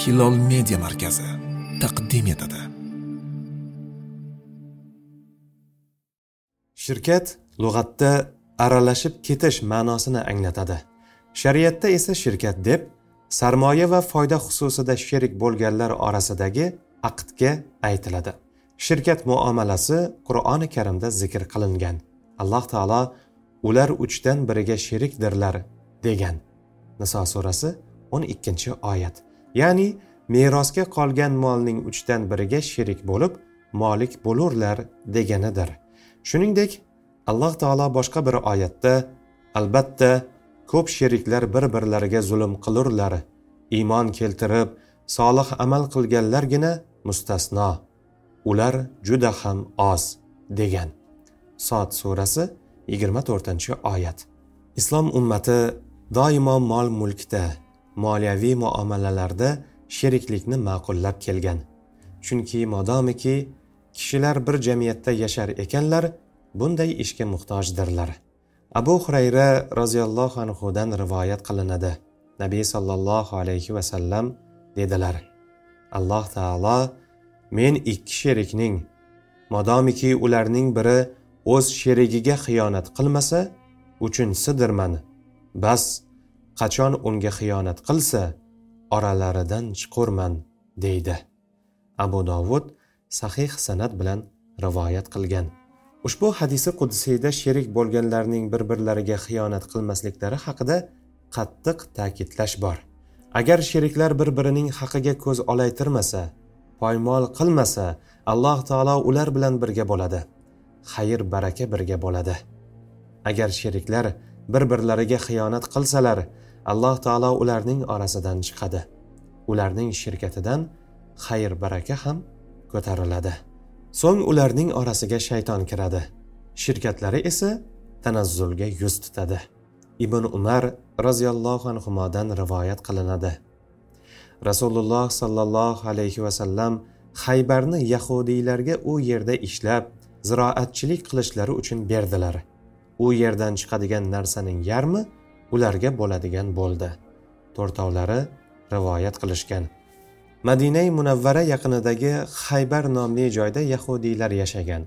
hilol media markazi taqdim etadi. Shirkat lug'atda aralashib ketish ma'nosini anglatadi. Shariatda esa shirkat deb sarmoya va foyda xususida sherik bo'lganlar orasidagi aqdga aytiladi. Shirkat muomalasi qur'oni karimda zikr qilingan. Alloh taolo ular uchdan biriga sherikdirlar degan. Niso surasi o'n ikkinchi oyat. Ya'ni merosga qolgan molning uchdan biriga sherik bo'lib molik bo'lurlar deganidir. Shuningdek alloh taolo boshqa bir oyatda albatta ko'p sheriklar bir birlariga zulm qilurlar. Iymon keltirib solih amal qilganlargina mustasno. Ular juda ham oz degan. Sot surasi yigirma to'rtinchi oyat. Islom ummati doimo mol mulkda moliyaviy muomalalarda sheriklikni ma'qullab kelgan. Chunki modomiki kishilar bir jamiyatda yashar ekanlar bunday ishga muhtojdirlar. Abu hurayra roziyallohu anhudan rivoyat qilinadi. Nabiy sollallohu alayhi vasallam dedilar alloh taolo men ikki sherikning modomiki ularning biri o'z sherigiga xiyonat qilmasa uchinchisidirman bas qachon unga xiyonat qilsa oralaridan chiqurman deydi. Abu dovud sahih san'at bilan rivoyat qilgan. Ushbu hadisi qudsiyda sherik bo'lganlarning bir birlariga xiyonat qilmasliklari haqida qattiq ta'kidlash bor. Agar sheriklar bir birining haqiga ko'z olaytirmasa poymol qilmasa alloh taolo ular bilan birga bo'ladi. Xayr baraka birga bo'ladi. Agar sheriklar bir birlariga xiyonat qilsalar alloh taolo ularning orasidan chiqadi. Ularning shirkatidan xayr baraka ham ko'tariladi. So'ng ularning orasiga shayton kiradi. Shirkatlari esa tanazzulga yuz tutadi. Ibn umar roziyallohu anhudan rivoyat qilinadi. Rasululloh sollallohu alayhi vasallam haybarni yahudiylarga u yerda ishlab ziroatchilik qilishlari uchun berdilar. U yerdan chiqadigan narsaning yarmi ularga bo'ladigan bo'ldi to'rtovlari rivoyat qilishgan. Madinai munavvara yaqinidagi haybar nomli joyda yahudiylar yashagan.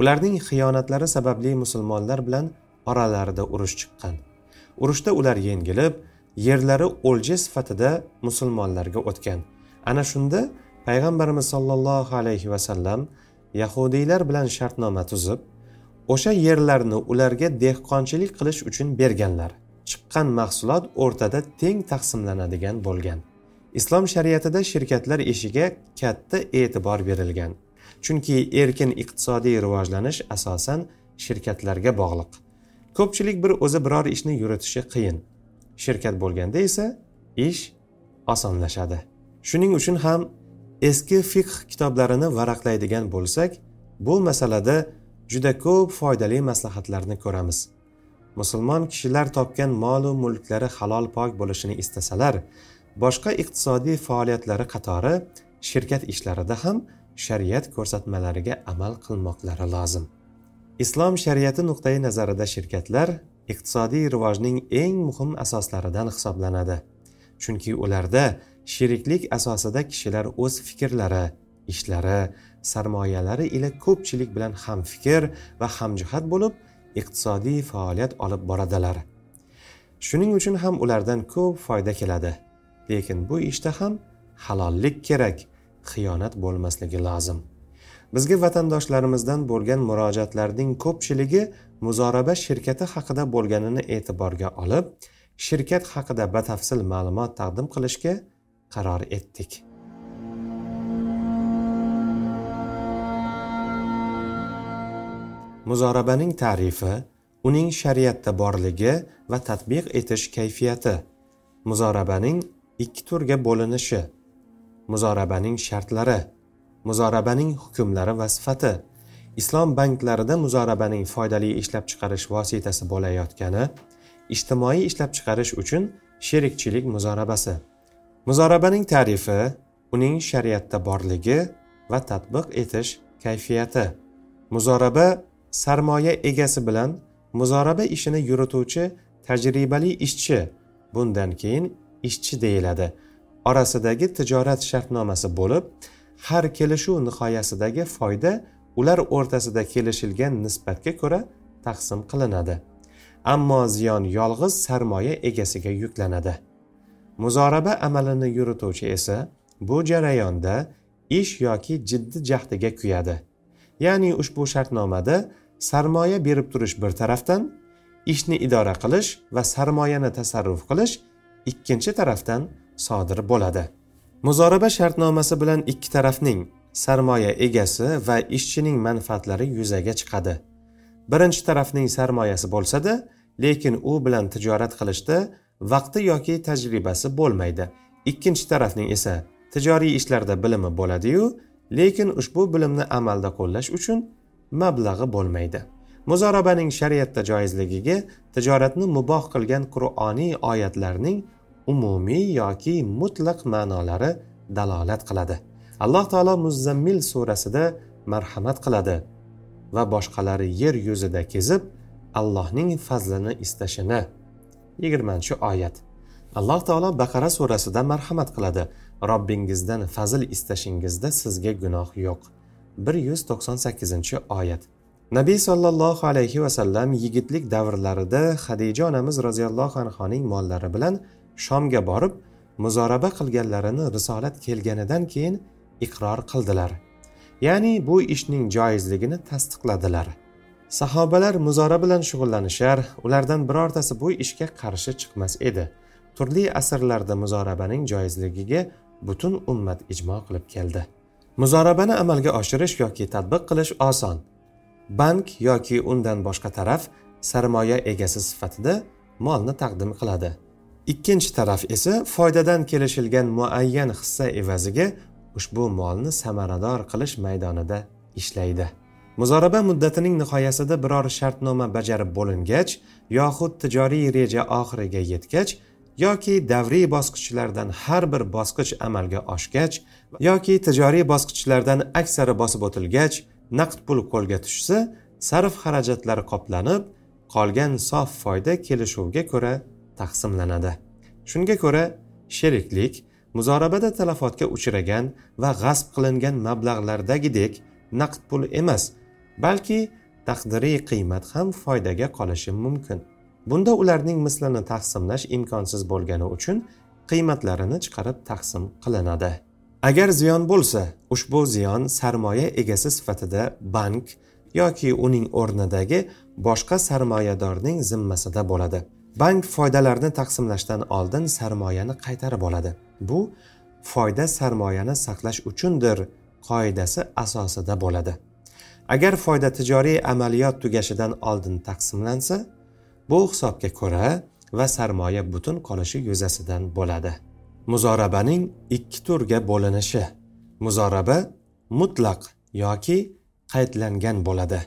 Ularning xiyonatlari sababli musulmonlar bilan oralarida urush chiqqan. Urushda ular yengilib yerlari o'lja sifatida musulmonlarga o'tgan. Ana shunda payg'ambarimiz sollallohu alayhi vasallam yahudiylar bilan shartnoma tuzib o'sha yerlarni ularga dehqonchilik qilish uchun berganlar. Chiqqan mahsulot o'rtada teng taqsimlanadigan bo'lgan. Islom shariatida shirkatlar ishiga katta e'tibor berilgan. Chunki erkin iqtisodiy rivojlanish asosan shirkatlarga bog'liq. Ko'pchilik bir o'zi biror ishni yuritishi qiyin. Shirkat bo'lganda esa ish osonlashadi. Shuning uchun ham eski fiqh kitoblarini varaqlaydigan bo'lsak bu masalada juda ko'p foydali maslahatlarni ko'ramiz. Musulmon kishilar topgan molu mulklari halol pok bo'lishini istasalar boshqa iqtisodiy faoliyatlari qatori shirkat ishlarida ham shariat ko'rsatmalariga amal qilmoqlari lozim. Islom shariati nuqtai nazarida shirkatlar iqtisodiy rivojning eng muhim asoslaridan hisoblanadi. Chunki ularda sheriklik asosida kishilar o'z fikrlari ishlari sarmoyalari ila ko'pchilik bilan hamfikr va hamjihat bo'lib iqtisodiy faoliyat olib boradilar. Shuning uchun ham ulardan ko'p foyda keladi. Lekin bu ishda ham halollik kerak xiyonat bo'lmasligi lozim. Bizga vatandoshlarimizdan bo'lgan murojaatlarning ko'pchiligi muzoraba shirkati haqida bo'lganini e'tiborga olib shirkat haqida batafsil ma'lumot taqdim qilishga qaror etdik. Muzorabaning ta'rifi uning shariatda borligi va tatbiq etish kayfiyati. Muzorabaning ikki turga bo'linishi. Muzorabaning shartlari muzorabaning hukmlari va sifati. Islom banklarida muzorabaning foydali ishlab chiqarish vositasi bo'layotgani ijtimoiy ishlab chiqarish uchun sherikchilik muzorabasi. Muzorabaning ta'rifi uning shariatda borligi va tatbiq etish kayfiyati. Muzoraba sarmoya egasi bilan muzoraba ishini yurituvchi tajribali ishchi bundan keyin ishchi deyiladi. Orasidagi tijorat shartnomasi bo'lib har kelishuv nihoyasidagi foyda ular o'rtasida kelishilgan nisbatga ko'ra taqsim qilinadi. Ammo ziyon yolg'iz sarmoya egasiga yuklanadi. Muzoraba amalini yurituvchi esa bu jarayonda ish yoki jiddi jahdiga kuyadi. Ya'ni ushbu shartnomada sarmoya berib turish bir tarafdan ishni idora qilish va sarmoyani tasarruf qilish ikkinchi tarafdan sodir bo'ladi. Muzoraba shartnomasi bilan ikki tarafning sarmoya egasi va ishchining manfaatlari yuzaga chiqadi. Birinchi tarafning sarmoyasi bo'lsada lekin u bilan tijorat qilishda vaqti yoki tajribasi bo'lmaydi. Ikkinchi tarafning esa tijoriy ishlarda bilimi bo'ladiyu lekin ushbu bilimni amalda qo'llash uchun mablag'i bo'lmaydi. Muzorabaning shariatda joizligiga tijoratni muboh qilgan qur'oniy oyatlarning umumiy yoki mutlaq ma'nolari dalolat qiladi. Alloh taolo muzzammil surasida marhamat qiladi va boshqalari yer yuzida kezib allohning fazlini istashini. Yigirmanchi oyat. Alloh taolo baqara surasida marhamat qiladi. Robbingizdan fazl istashingizda sizga gunoh yo'q. Bir yuz to'qson sakkizinchi oyat. Nabiy sollallohu alayhi vasallam yigitlik davrlarida hadija onamiz roziyallohu anhoning mollari bilan shomga borib muzoraba qilganlarini risolat kelganidan keyin iqror qildilar. Ya'ni bu ishning joizligini tasdiqladilar. Sahobalar muzora bilan shug'ullanishar ulardan birortasi bu ishga qarshi chiqmas edi. Turli asrlarda muzorabaning joizligiga butun ummat ijmo qilib keldi. Muzorabani amalga oshirish yoki tadbiq qilish oson. Bank yoki undan boshqa taraf sarmoya egasi sifatida molni taqdim qiladi. Ikkinchi taraf esa foydadan kelishilgan muayyan hissa evaziga ushbu molni samarador qilish maydonida ishlaydi. Muzoraba muddatining nihoyasida biror shartnoma bajarib bo'lingach yoxud tijoriy reja oxiriga yetgach yoki davriy bosqichlardan har bir bosqich amalga oshgach yoki tijoriy bosqichlardan aksari bosib o'tilgach naqd pul qo'lga tushsa sarf xarajatlari qoplanib qolgan sof foyda kelishuvga ko'ra taqsimlanadi. Shunga ko'ra sheriklik muzorabada talafotga uchragan va g'asb qilingan mablag'lardagidek naqd pul emas balki taqdiriy qiymat ham foydaga qolishi mumkin. Bunda ularning mislini taqsimlash imkonsiz bo'lgani uchun qiymatlarini chiqarib taqsim qilinadi. Agar ziyon bo'lsa ushbu ziyon sarmoya egasi sifatida bank yoki uning o'rnidagi boshqa sarmoyadorning zimmasida bo'ladi. Bank foydalarni taqsimlashdan oldin sarmoyani qaytarib oladi. Bu foyda sarmoyani saqlash uchundir qoidasi asosida bo'ladi. Agar foyda tijoriy amaliyot tugashidan oldin taqsimlansa bu hisobga ko'ra va sarmoya butun qolishi yuzasidan bo'ladi. Muzorabaning ikki turga bo'linishi. Muzoraba mutlaq yoki qaydlangan bo'ladi.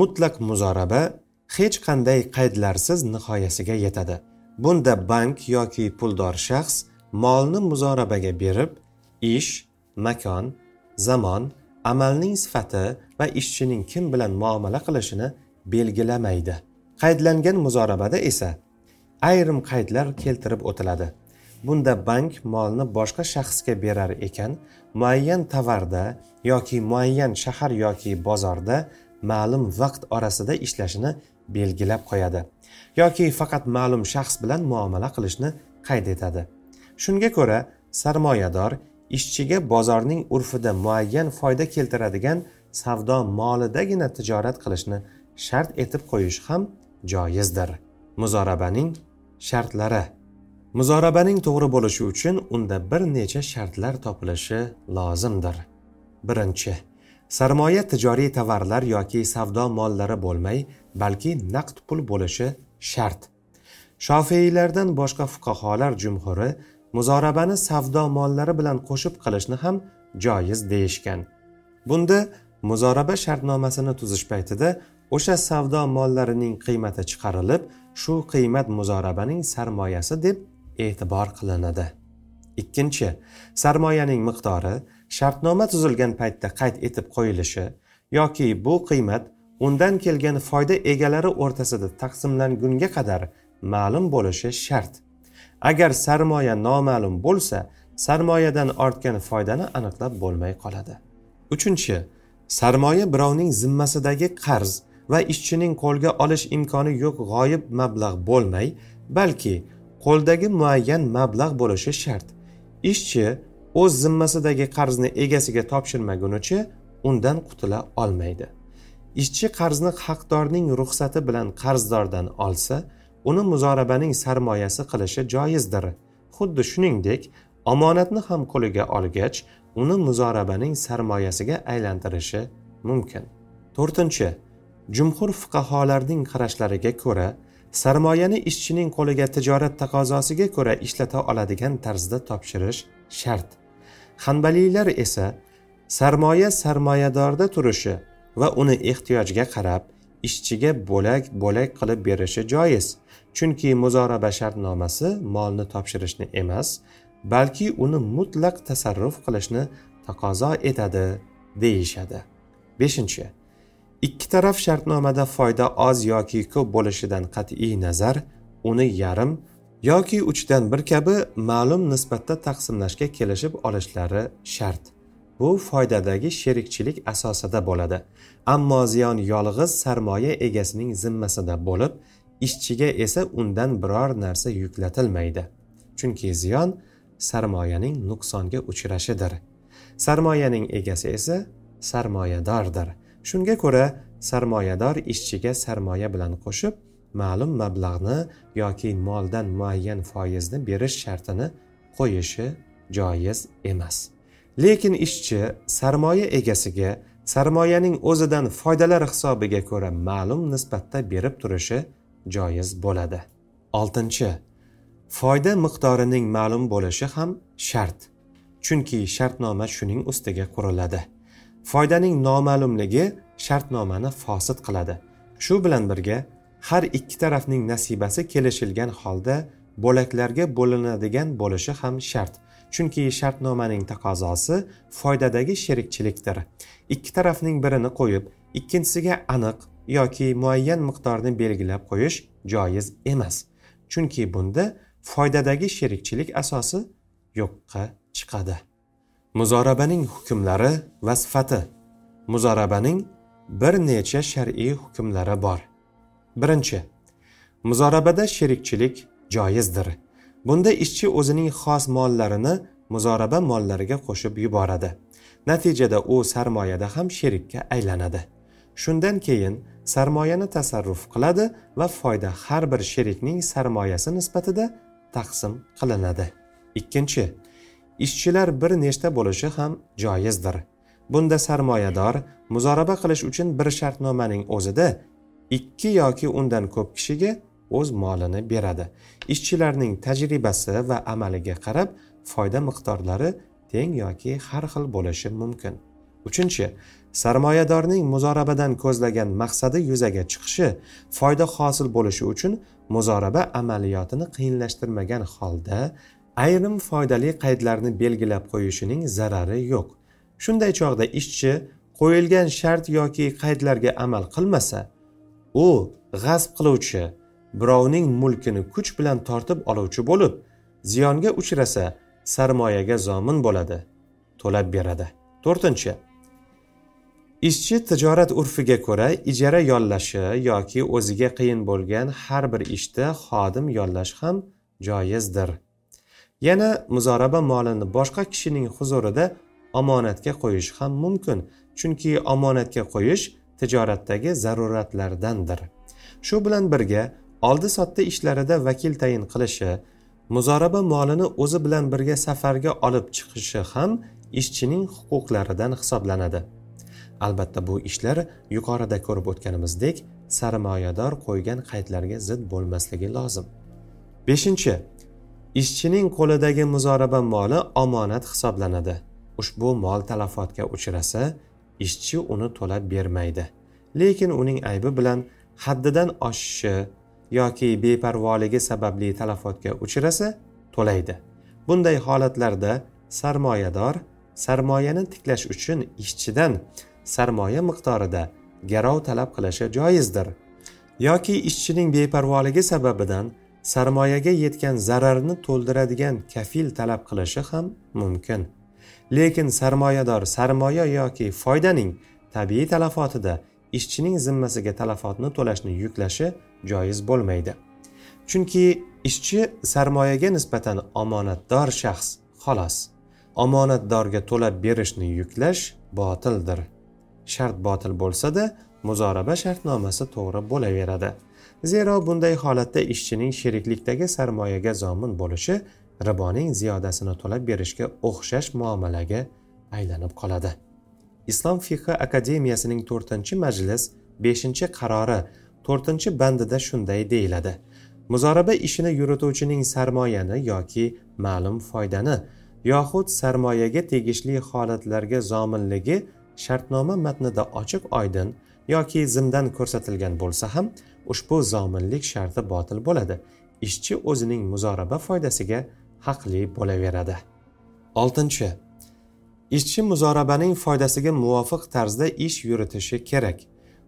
Mutlaq muzoraba hech qanday qaydlarsiz nihoyasiga yetadi. Bunda bank yoki puldor shaxs molni muzorabaga berib ish makon zamon amalning sifati va ishchining kim bilan muomala qilishini belgilamaydi. Qaydlangan muzorabada esa ayrim qaydlar keltirib o'tiladi. Bunda bank molni boshqa shaxsga berar ekan muayyan tovarda yoki muayyan shahar yoki bozorda ma'lum vaqt orasida ishlashini belgilab qo'yadi yoki faqat ma'lum shaxs bilan muomala qilishni qayd etadi. Shunga ko'ra sarmoyador ishchiga bozorning urfida muayyan foyda keltiradigan savdo molidagina tijorat qilishni shart etib qo'yish ham joizdir. Muzorabaning shartlari. Muzorabaning to'g'ri bo'lishi uchun unda bir necha shartlar topilishi lozimdir. Birinchi sarmoya tijoriy tovarlar yoki savdo mollari bo'lmay balki naqd pul bo'lishi shart. Shofiylardan boshqa fuqaholar jumhuri muzorabani savdo mollari bilan qo'shib qilishni ham joiz deyishgan. Bunda muzoraba shartnomasini tuzish paytida o'sha savdo mollarining qiymati chiqarilib shu qiymat muzorabaning sarmoyasi deb e'tibor qilinadi. Ikkinchi sarmoyaning miqdori shartnoma tuzilgan paytda qayd etib qo'yilishi yoki bu qiymat undan kelgan foyda egalari o'rtasida taqsimlangunga qadar ma'lum bo'lishi shart. Agar sarmoya noma'lum bo'lsa sarmoyadan ortgan foydani aniqlab bo'lmay qoladi. Uchinchi sarmoya birovning zimmasidagi qarz va ishchining qo'lga olish imkoni yo'q g'oyib mablag' bo'lmay balki qo'ldagi muayyan mablag' bo'lishi shart. Ishchi o'z zimmasidagi qarzni egasiga topshirmagunicha undan qutula olmaydi. Ishchi qarzni haqdorning ruxsati bilan qarzdordan olsa uni muzorabaning sarmoyasi qilishi joizdir. Xuddi shuningdek omonatni ham qo'liga olgach uni muzorabaning sarmoyasiga aylantirishi mumkin. To'rtinchi jumhur fuqarolarning qarashlariga ko'ra sarmoyani ishchining qo'liga tijorat taqozosiga ko'ra ishlata oladigan tarzda topshirish shart. Hanbaliylar esa sarmoya sarmoyadorda turishi va uni ehtiyojga qarab ishchiga bo'lak bo'lak qilib berishi joiz. Chunki muzoraba shartnomasi molni topshirishni emas balki uni mutlaq tasarruf qilishni taqozo etadi deyishadi. Beshinchi ikki taraf shartnomada foyda oz yoki ko'p bo'lishidan qat'iy nazar uni yarim yoki uchdan bir kabi ma'lum nisbatda taqsimlashga kelishib olishlari shart. Bu foydadagi sherikchilik asosida bo'ladi. Ammo ziyon yolg'iz sarmoya egasining zimmasida bo'lib ishchiga esa undan biror narsa yuklatilmaydi. Chunki ziyon sarmoyaning nuqsonga uchrashidir. Sarmoyaning egasi esa sarmoyadordir. Shunga ko'ra sarmoyador ishchiga sarmoya bilan qo'shib ma'lum mablag'ni yoki moldan muayyan foizni berish shartini qo'yishi joiz emas. Lekin ishchi sarmoya egasiga sarmoyaning o'zidan foydalar hisobiga ko'ra ma'lum nisbatda berib turishi joiz bo'ladi. Oltinchi foyda miqdorining ma'lum bo'lishi ham shart. Chunki shartnoma shuning ustiga quriladi. Foydaning noma'lumligi shartnomani fosit qiladi. Shu bilan birga har ikki tarafning nasibasi kelishilgan holda bo'laklarga bo'linadigan bo'lishi ham shart. Chunki shartnomaning taqozosi foydadagi sherikchilikdir. Ikki tarafning birini qo'yib ikkinchisiga aniq yoki muayyan miqdorni belgilab qo'yish joiz emas. Chunki bunda foydadagi sherikchilik asosi yo'qqa chiqadi. Muzorabaning hukmlari va sifati. Muzorabaning bir necha shar'iy hukmlari bor. Birinchi muzorabada sherikchilik joizdir. Bunda ishchi o'zining xos mollarini muzoraba mollariga qo'shib yuboradi. Natijada u sarmoyada ham sherikka aylanadi. Shundan keyin sarmoyani tasarruf qiladi va foyda har bir sherikning sarmoyasi nisbatida taqsim qilinadi. Ikkinchi ishchilar bir nechta bo'lishi ham joizdir. Bunda sarmoyador muzoraba qilish uchun bir shartnomaning o'zida ikki yoki undan ko'p kishiga o'z molini beradi. Ishchilarning tajribasi va amaliga qarab foyda miqdorlari teng yoki har xil bo'lishi mumkin. Uchinchi sarmoyadorning muzorabadan ko'zlagan maqsadi yuzaga chiqishi foyda hosil bo'lishi uchun muzoraba amaliyotini qiyinlashtirmagan holda ayrim foydali qaydlarni belgilab qo'yishining zarari yo'q. Shunday chog'da ishchi qo'yilgan shart yoki qaydlarga amal qilmasa u g'asb qiluvchi birovning mulkini kuch bilan tortib oluvchi bo'lib ziyonga uchrasa sarmoyaga zomin bo'ladi to'lab beradi. To'rtinchi ishchi tijorat urfiga ko'ra ijara yollashi yoki o'ziga qiyin bo'lgan har bir ishda xodim yollash ham joizdir. Yana muzoraba molini boshqa kishining huzurida omonatga qo'yish ham mumkin chunki omonatga qo'yish tijoratdagi zaruratlardandir shu bilan birga oldi sotdi ishlarida vakil tayin qilishi muzoraba molini o'zi bilan birga safarga olib chiqishi ham ishchining huquqlaridan hisoblanadi. Albatta bu ishlar yuqorida ko'rib o'tganimizdek sarmoyador qo'ygan qaydlarga zid bo'lmasligi lozim. Beshinchi ishchining qo'lidagi muzoraba moli omonat hisoblanadi. Ushbu mol talafotga uchrasa ishchi uni to'lab bermaydi. Lekin uning aybi bilan haddidan oshishi yoki beparvoligi sababli talafotga uchrasa to'laydi. Bunday holatlarda sarmoyador sarmoyani tiklash uchun ishchidan sarmoya miqdorida garov talab qilishi joizdir. Yoki ishchining beparvoligi sababidan sarmoyaga yetgan zararni to'ldiradigan kafil talab qilishi ham mumkin. Lekin sarmoyador sarmoya yoki foydaning tabiiy talafotida ishchining zimmasiga talafotni to'lashni yuklashi joiz bo'lmaydi. Chunki ishchi sarmoyaga nisbatan omonatdor shaxs xolos. Omonatdorga to'lab berishni yuklash botildir. Shart botil bo'lsa-da muzoraba shartnomasi to'g'ri bo'laveradi. Zero bunday holatda ishchining sheriklikdagi sarmoyaga zomin bo'lishi riboning ziyodasini to'lab berishga o'xshash muomalaga aylanib qoladi. Islom fiqhi akademiyasining to'rtinchi majlis beshinchi qarori to'rtinchi bandida shunday deyiladi. Muzoraba ishini yurituvchining sarmoyani yoki ma'lum foydani yoxud sarmoyaga tegishli holatlarga zominligi shartnoma matnida ochiq oydin yoki zimdan ko'rsatilgan bo'lsa ham ushbu zominlik sharti botil bo'ladi. Ishchi o'zining muzoraba foydasiga haqli bo'laveradi. Oltinchi. Ishchi muzorabaning foydasiga muvofiq tarzda ish yuritishi kerak.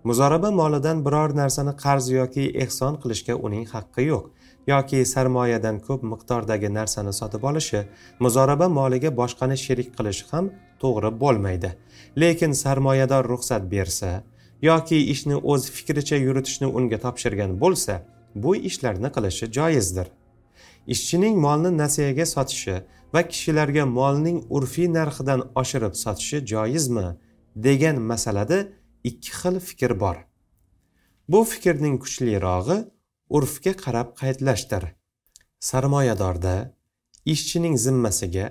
Muzoraba molidan biror narsani qarz yoki ehson qilishga uning haqqi yo'q yoki sarmoyadan ko'p miqdordagi narsani sotib olishi muzoraba moliga boshqani sherik qilishi ham to'g'ri bo'lmaydi. Lekin sarmoyador ruxsat bersa yoki ishni o'z fikricha yuritishni unga topshirgan bo'lsa bu ishlarni qilishi joizdir. Ishchining molni nasiyaga sotishi va kishilarga molning urfiy narxidan oshirib sotishi joizmi degan masalada ikki xil fikr bor. Bu fikrning kuchlirog'i urfga qarab qaydlashdir. Sarmoyadorda ishchining zimmasiga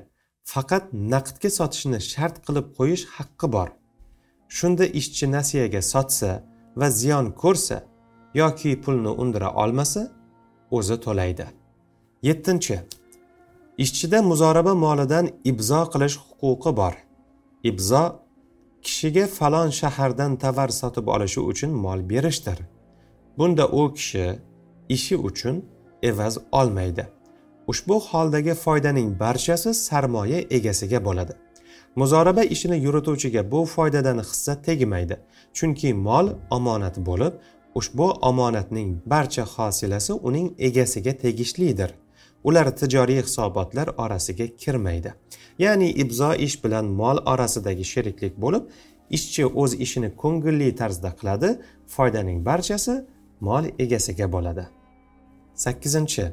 faqat naqdga sotishni shart qilib qo'yish haqqi bor. Shunda ishchi nasiyaga sotsa va ziyon ko'rsa yoki pulni undira olmasa o'zi to'laydi. Yettinchi ishchida muzoraba molidan ibzo qilish huquqi bor. Ibzo kishiga falon shahardan tovar sotib olishi uchun mol berishdir. Bunda u kishi ishi uchun evaz olmaydi. Ushbu holdagi foydaning barchasi sarmoya egasiga bo'ladi. Muzoraba ishini yurituvchiga bu foydadan hissa tegmaydi chunki mol omonat bo'lib ushbu omonatning barcha hosilasi uning egasiga tegishlidir. Ular tijoriy hisobotlar orasiga kirmaydi. Ya'ni ibzo ish bilan mol orasidagi sheriklik bo'lib ishchi o'z ishini ko'ngilli tarzda qiladi foydaning barchasi mol egasiga bo'ladi. Sakkizinchi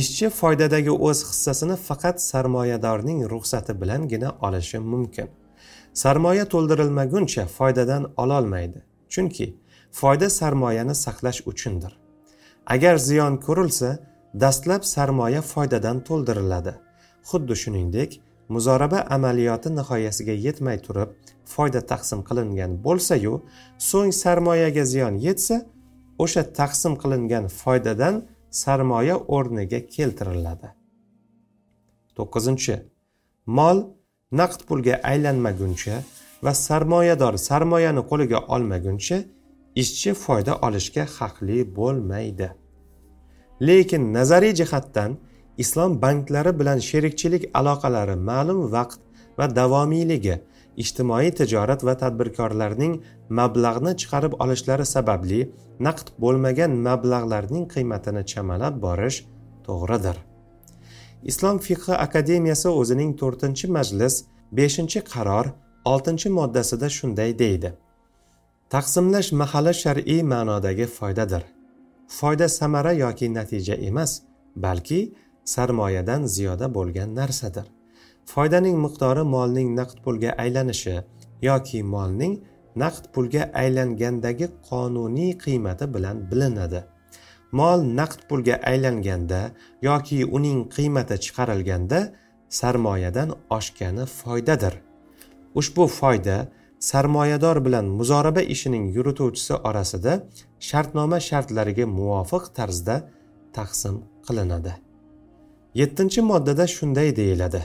ishchi foydadagi o'z hissasini faqat sarmoyadorning ruxsati bilangina olishi mumkin. Sarmoya to'ldirilmaguncha foydadan ololmaydi chunki foyda sarmoyani saqlash uchundir. Agar ziyon ko'rilsa dastlab sarmoya foydadan to'ldiriladi. Xuddi shuningdek muzoraba amaliyoti nihoyasiga yetmay turib foyda taqsim qilingan bo'lsayu so'ng sarmoyaga ziyon yetsa o'sha taqsim qilingan foydadan sarmoya o'rniga keltiriladi. To'qqizinchi mol naqd pulga aylanmaguncha va sarmoyador sarmoyani qo'liga olmaguncha ishchi foyda olishga haqli bo'lmaydi. Lekin nazariy jihatdan islom banklari bilan sherikchilik aloqalari ma'lum vaqt va davomiyligi ijtimoiy tijorat va tadbirkorlarning mablag'ni chiqarib olishlari sababli naqd bo'lmagan mablag'larning qiymatini chamalab borish to'g'ridir. Islom fiqhi akademiyasi o'zining to'rtinchi majlis beshinchi qaror oltinchi moddasida shunday deydi. Taqsimlash mahali shar'iy ma'nodagi foydadir. Foyda samara yoki natija emas balki sarmoyadan ziyoda bo'lgan narsadir. Foydaning miqdori molning naqd pulga aylanishi yoki molning naqd pulga aylangandagi qonuniy qiymati bilan bilinadi. Mol naqd pulga aylanganda yoki uning qiymati chiqarilganda sarmoyadan oshgani foydadir. Ushbu foyda sarmoyador bilan muzoraba ishining yurituvchisi orasida shartnoma shartlariga muvofiq tarzda taqsim qilinadi. Yettinchi moddada shunday deyiladi.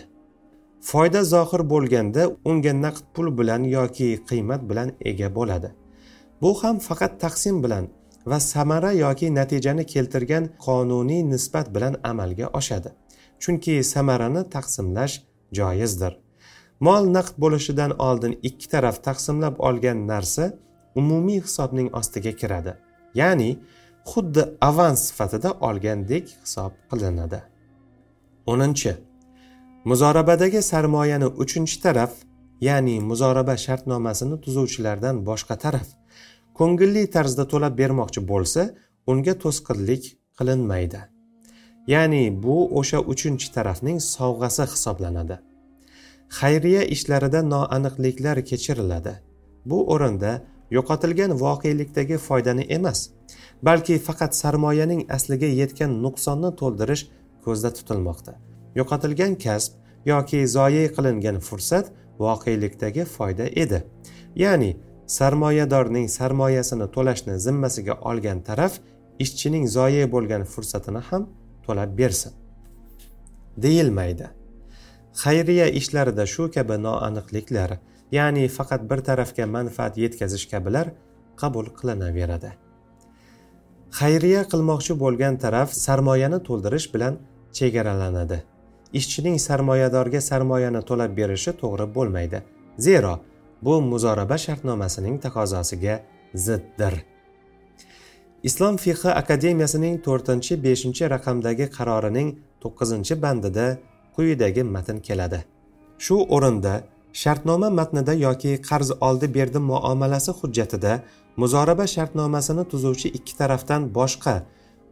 Foyda zohir bo'lganda unga naqd pul bilan yoki qiymat bilan ega bo'ladi. Bu ham faqat taqsim bilan va samara yoki natijani keltirgan qonuniy nisbat bilan amalga oshadi. Chunki samarani taqsimlash joizdir. Mol naqd bo'lishidan oldin ikki taraf taqsimlab olgan narsa umumiy hisobning ostiga kiradi. Ya'ni xuddi avans sifatida olgandek hisob qilinadi. O'ninchi muzorabadagi sarmoyani uchinchi taraf ya'ni muzoraba shartnomasini tuzuvchilardan boshqa taraf ko'ngilli tarzda to'lab bermoqchi bo'lsa unga to'sqinlik qilinmaydi. Ya'ni bu o'sha uchinchi tarafning sovg'asi hisoblanadi. Xayriya ishlarida noaniqliklar kechiriladi. Bu o'rinda yo'qotilgan voqelikdagi foydani emas balki faqat sarmoyaning asliga yetgan nuqsonni to'ldirish ko'zda tutilmoqda. Yo'qotilgan kasb yoki zoye qilingan fursat voqelikdagi foyda edi. Ya'ni sarmoyadorning sarmoyasini to'lashni zimmasiga olgan taraf ishchining zoye bo'lgan fursatini ham to'lab bersin. Deyilmaydi. Xayriya ishlarida shu kabi noaniqliklar ya'ni faqat bir tarafga manfaat yetkazish kabilar qabul qilinaveradi. Xayriya qilmoqchi bo'lgan taraf sarmoyani to'ldirish bilan chegaralanadi. Ishchining sarmoyadorga sarmoyani to'lab berishi to'g'ri bo'lmaydi. Zero bu muzoraba shartnomasining taqozosiga ziddir. Islom fiqi akademiyasining to'rtinchi beshinchi raqamdagi qarorining to'qqizinchi bandida quyidagi matn keladi. Shu o'rinda shartnoma matnida yoki qarz oldi berdi muomalasi hujjatida muzoraba shartnomasini tuzuvchi ikki tarafdan boshqa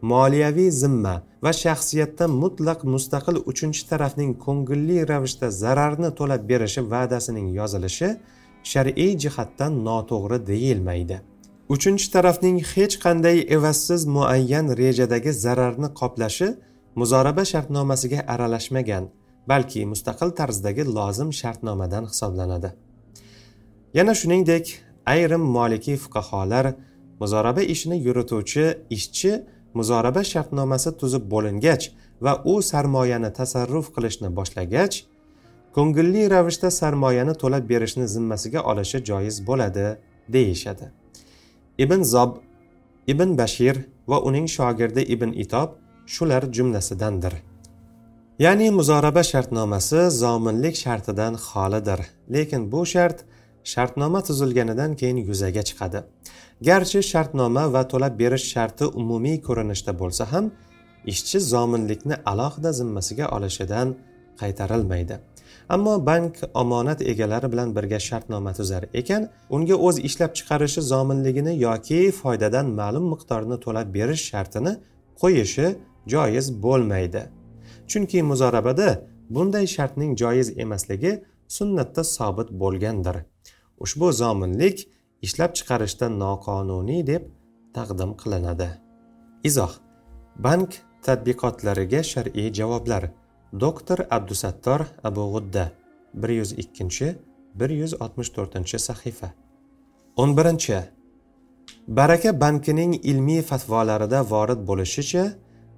moliyaviy zimma va shaxsiyatdan mutlaq mustaqil uchinchi tarafning ko'ngilli ravishda zararni to'lab berishi va'dasining yozilishi shar'iy jihatdan noto'g'ri deyilmaydi. Uchinchi tarafning hech qanday evazsiz muayyan rejadagi zararni qoplashi muzoraba shartnomasiga aralashmagan balki mustaqil tarzdagi lozim shartnomadan hisoblanadi. Yana shuningdek ayrim molikiy fuqaholar muzoraba ishini yurituvchi ishchi muzoraba shartnomasi tuzib bo'lingach va u sarmoyani tasarruf qilishni boshlagach ko'ngilli ravishda sarmoyani to'lab berishni zimmasiga olishi joiz bo'ladi deyishadi. Ibn zob ibn bashir va uning shogirdi ibn itob shular jumlasidandir. Ya'ni muzoraba shartnomasi zominlik shartidan xolidir lekin bu shart shartnoma tuzilganidan keyin yuzaga chiqadi. Garchi shartnoma va to'lab berish sharti umumiy ko'rinishda bo'lsa ham ishchi zominlikni alohida zimmasiga olishidan qaytarilmaydi. Ammo bank omonat egalari bilan birga shartnoma tuzar ekan unga o'z ishlab chiqarishi zominligini yoki foydadan ma'lum miqdorni to'lab berish shartini qo'yishi joiz bo'lmaydi. Chunki muzorabada bunday shartning joiz emasligi sunnatda sobit bo'lgandir. Ushbu zominlik ishlab chiqarishda noqonuniy deb taqdim qilinadi. Izoh. Bank tadbiqotlariga shar'iy javoblar. Doktor abdusattor abu g'udda bir yuz ikkinchi bir yuz oltmish to'rtinchi sahifa. O'n birinchi. Baraka bankining ilmiy fatvolarida vorid bo'lishicha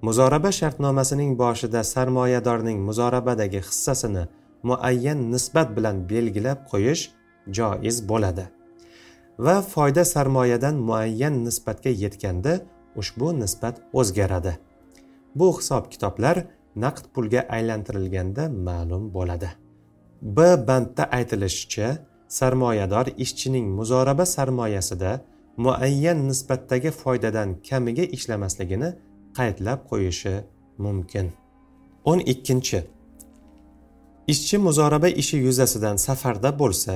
muzoraba shartnomasining boshida sarmoyadorning muzorabadagi hissasini muayyan nisbat bilan belgilab qo'yish joiz bo'ladi. Va foyda sarmoyadan muayyan nisbatga yetganda ushbu nisbat o'zgaradi. Bu hisob kitoblar naqd pulga aylantirilganda ma'lum bo'ladi. B bandda aytilishicha sarmoyador ishchining muzoraba sarmoyasida muayyan nisbatdagi foydadan kamiga ishlamasligini qaydlab qo'yishi mumkin. O'n ikkinchi ishchi muzoraba ishi yuzasidan safarda bo'lsa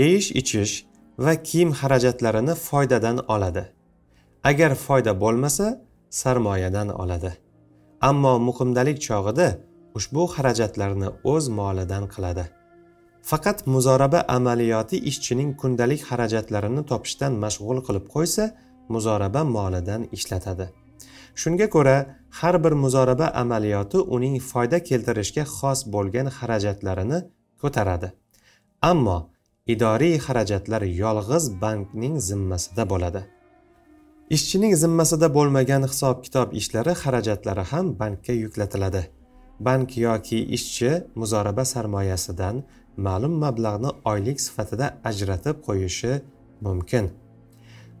yeyish ichish va kiyim xarajatlarini foydadan oladi. Agar foyda bo'lmasa sarmoyadan oladi. Ammo muqimdalik chog'ida ushbu xarajatlarni o'z molidan qiladi. Faqat muzoraba amaliyoti ishchining kundalik xarajatlarini topishdan mashg'ul qilib qo'ysa muzoraba molidan ishlatadi. Shunga ko'ra har bir muzoraba amaliyoti uning foyda keltirishga xos bo'lgan xarajatlarini ko'taradi. Ammo idoriy xarajatlar yolg'iz bankning zimmasida bo'ladi. Ishchining zimmasida bo'lmagan hisob kitob ishlari xarajatlari ham bankka yuklatiladi. Bank yoki ishchi muzoraba sarmoyasidan ma'lum mablag'ni oylik sifatida ajratib qo'yishi mumkin.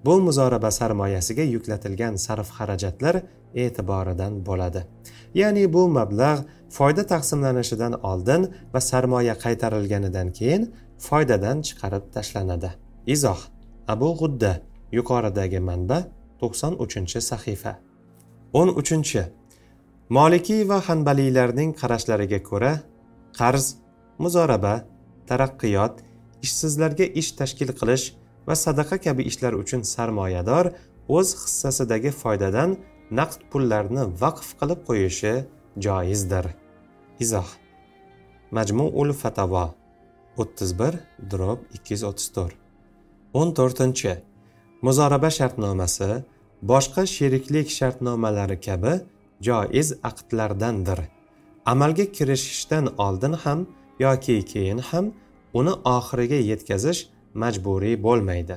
Bu muzoraba sarmoyasiga yuklatilgan sarf xarajatlar e'tiboridan bo'ladi. Ya'ni bu mablag' foyda taqsimlanishidan oldin va sarmoya qaytarilganidan keyin foydadan chiqarib tashlanadi. Izoh. Abu g'udda yuqoridagi manba to'qson uchinchi sahifa. o'n uchinchi. Molikiy va hanbaliylarning qarashlariga ko'ra qarz muzoraba taraqqiyot ishsizlarga ish tashkil qilish va sadaqa kabi ishlar uchun sarmoyador o'z hissasidagi foydadan naqd pullarni vaqf qilib qo'yishi joizdir. Izoh. Majmuul fatavo o'ttiz bir drob ikki yuz o'ttiz to'rt. O'n to'rtinchi muzoraba shartnomasi boshqa sheriklik shartnomalari kabi joiz aqdlardandir. Amalga kirishishdan oldin ham yoki keyin ham uni oxiriga yetkazish majburiy bo'lmaydi.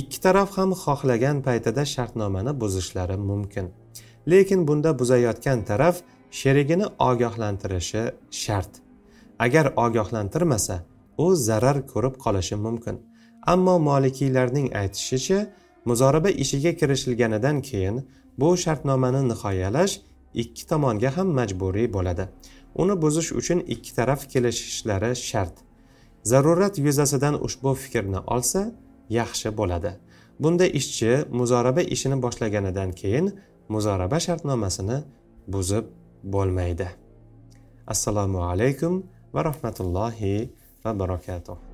Ikki taraf ham xohlagan paytida shartnomani buzishlari mumkin. Lekin bunda buzayotgan taraf sherigini ogohlantirishi shart. Agar ogohlantirmasa u zarar ko'rib qolishi mumkin. Ammo molikiylarning aytishicha muzoraba ishiga kirishilganidan keyin bu shartnomani nihoyalash ikki tomonga ham majburiy bo'ladi. Uni buzish uchun ikki taraf kelishishlari shart. Zarurat yuzasidan ushbu fikrni olsa yaxshi bo'ladi. Bunda ishchi muzoraba ishini boshlaganidan keyin muzoraba shartnomasini buzib bo'lmaydi. Assalomu alaykum va rahmatullohi va barakatuh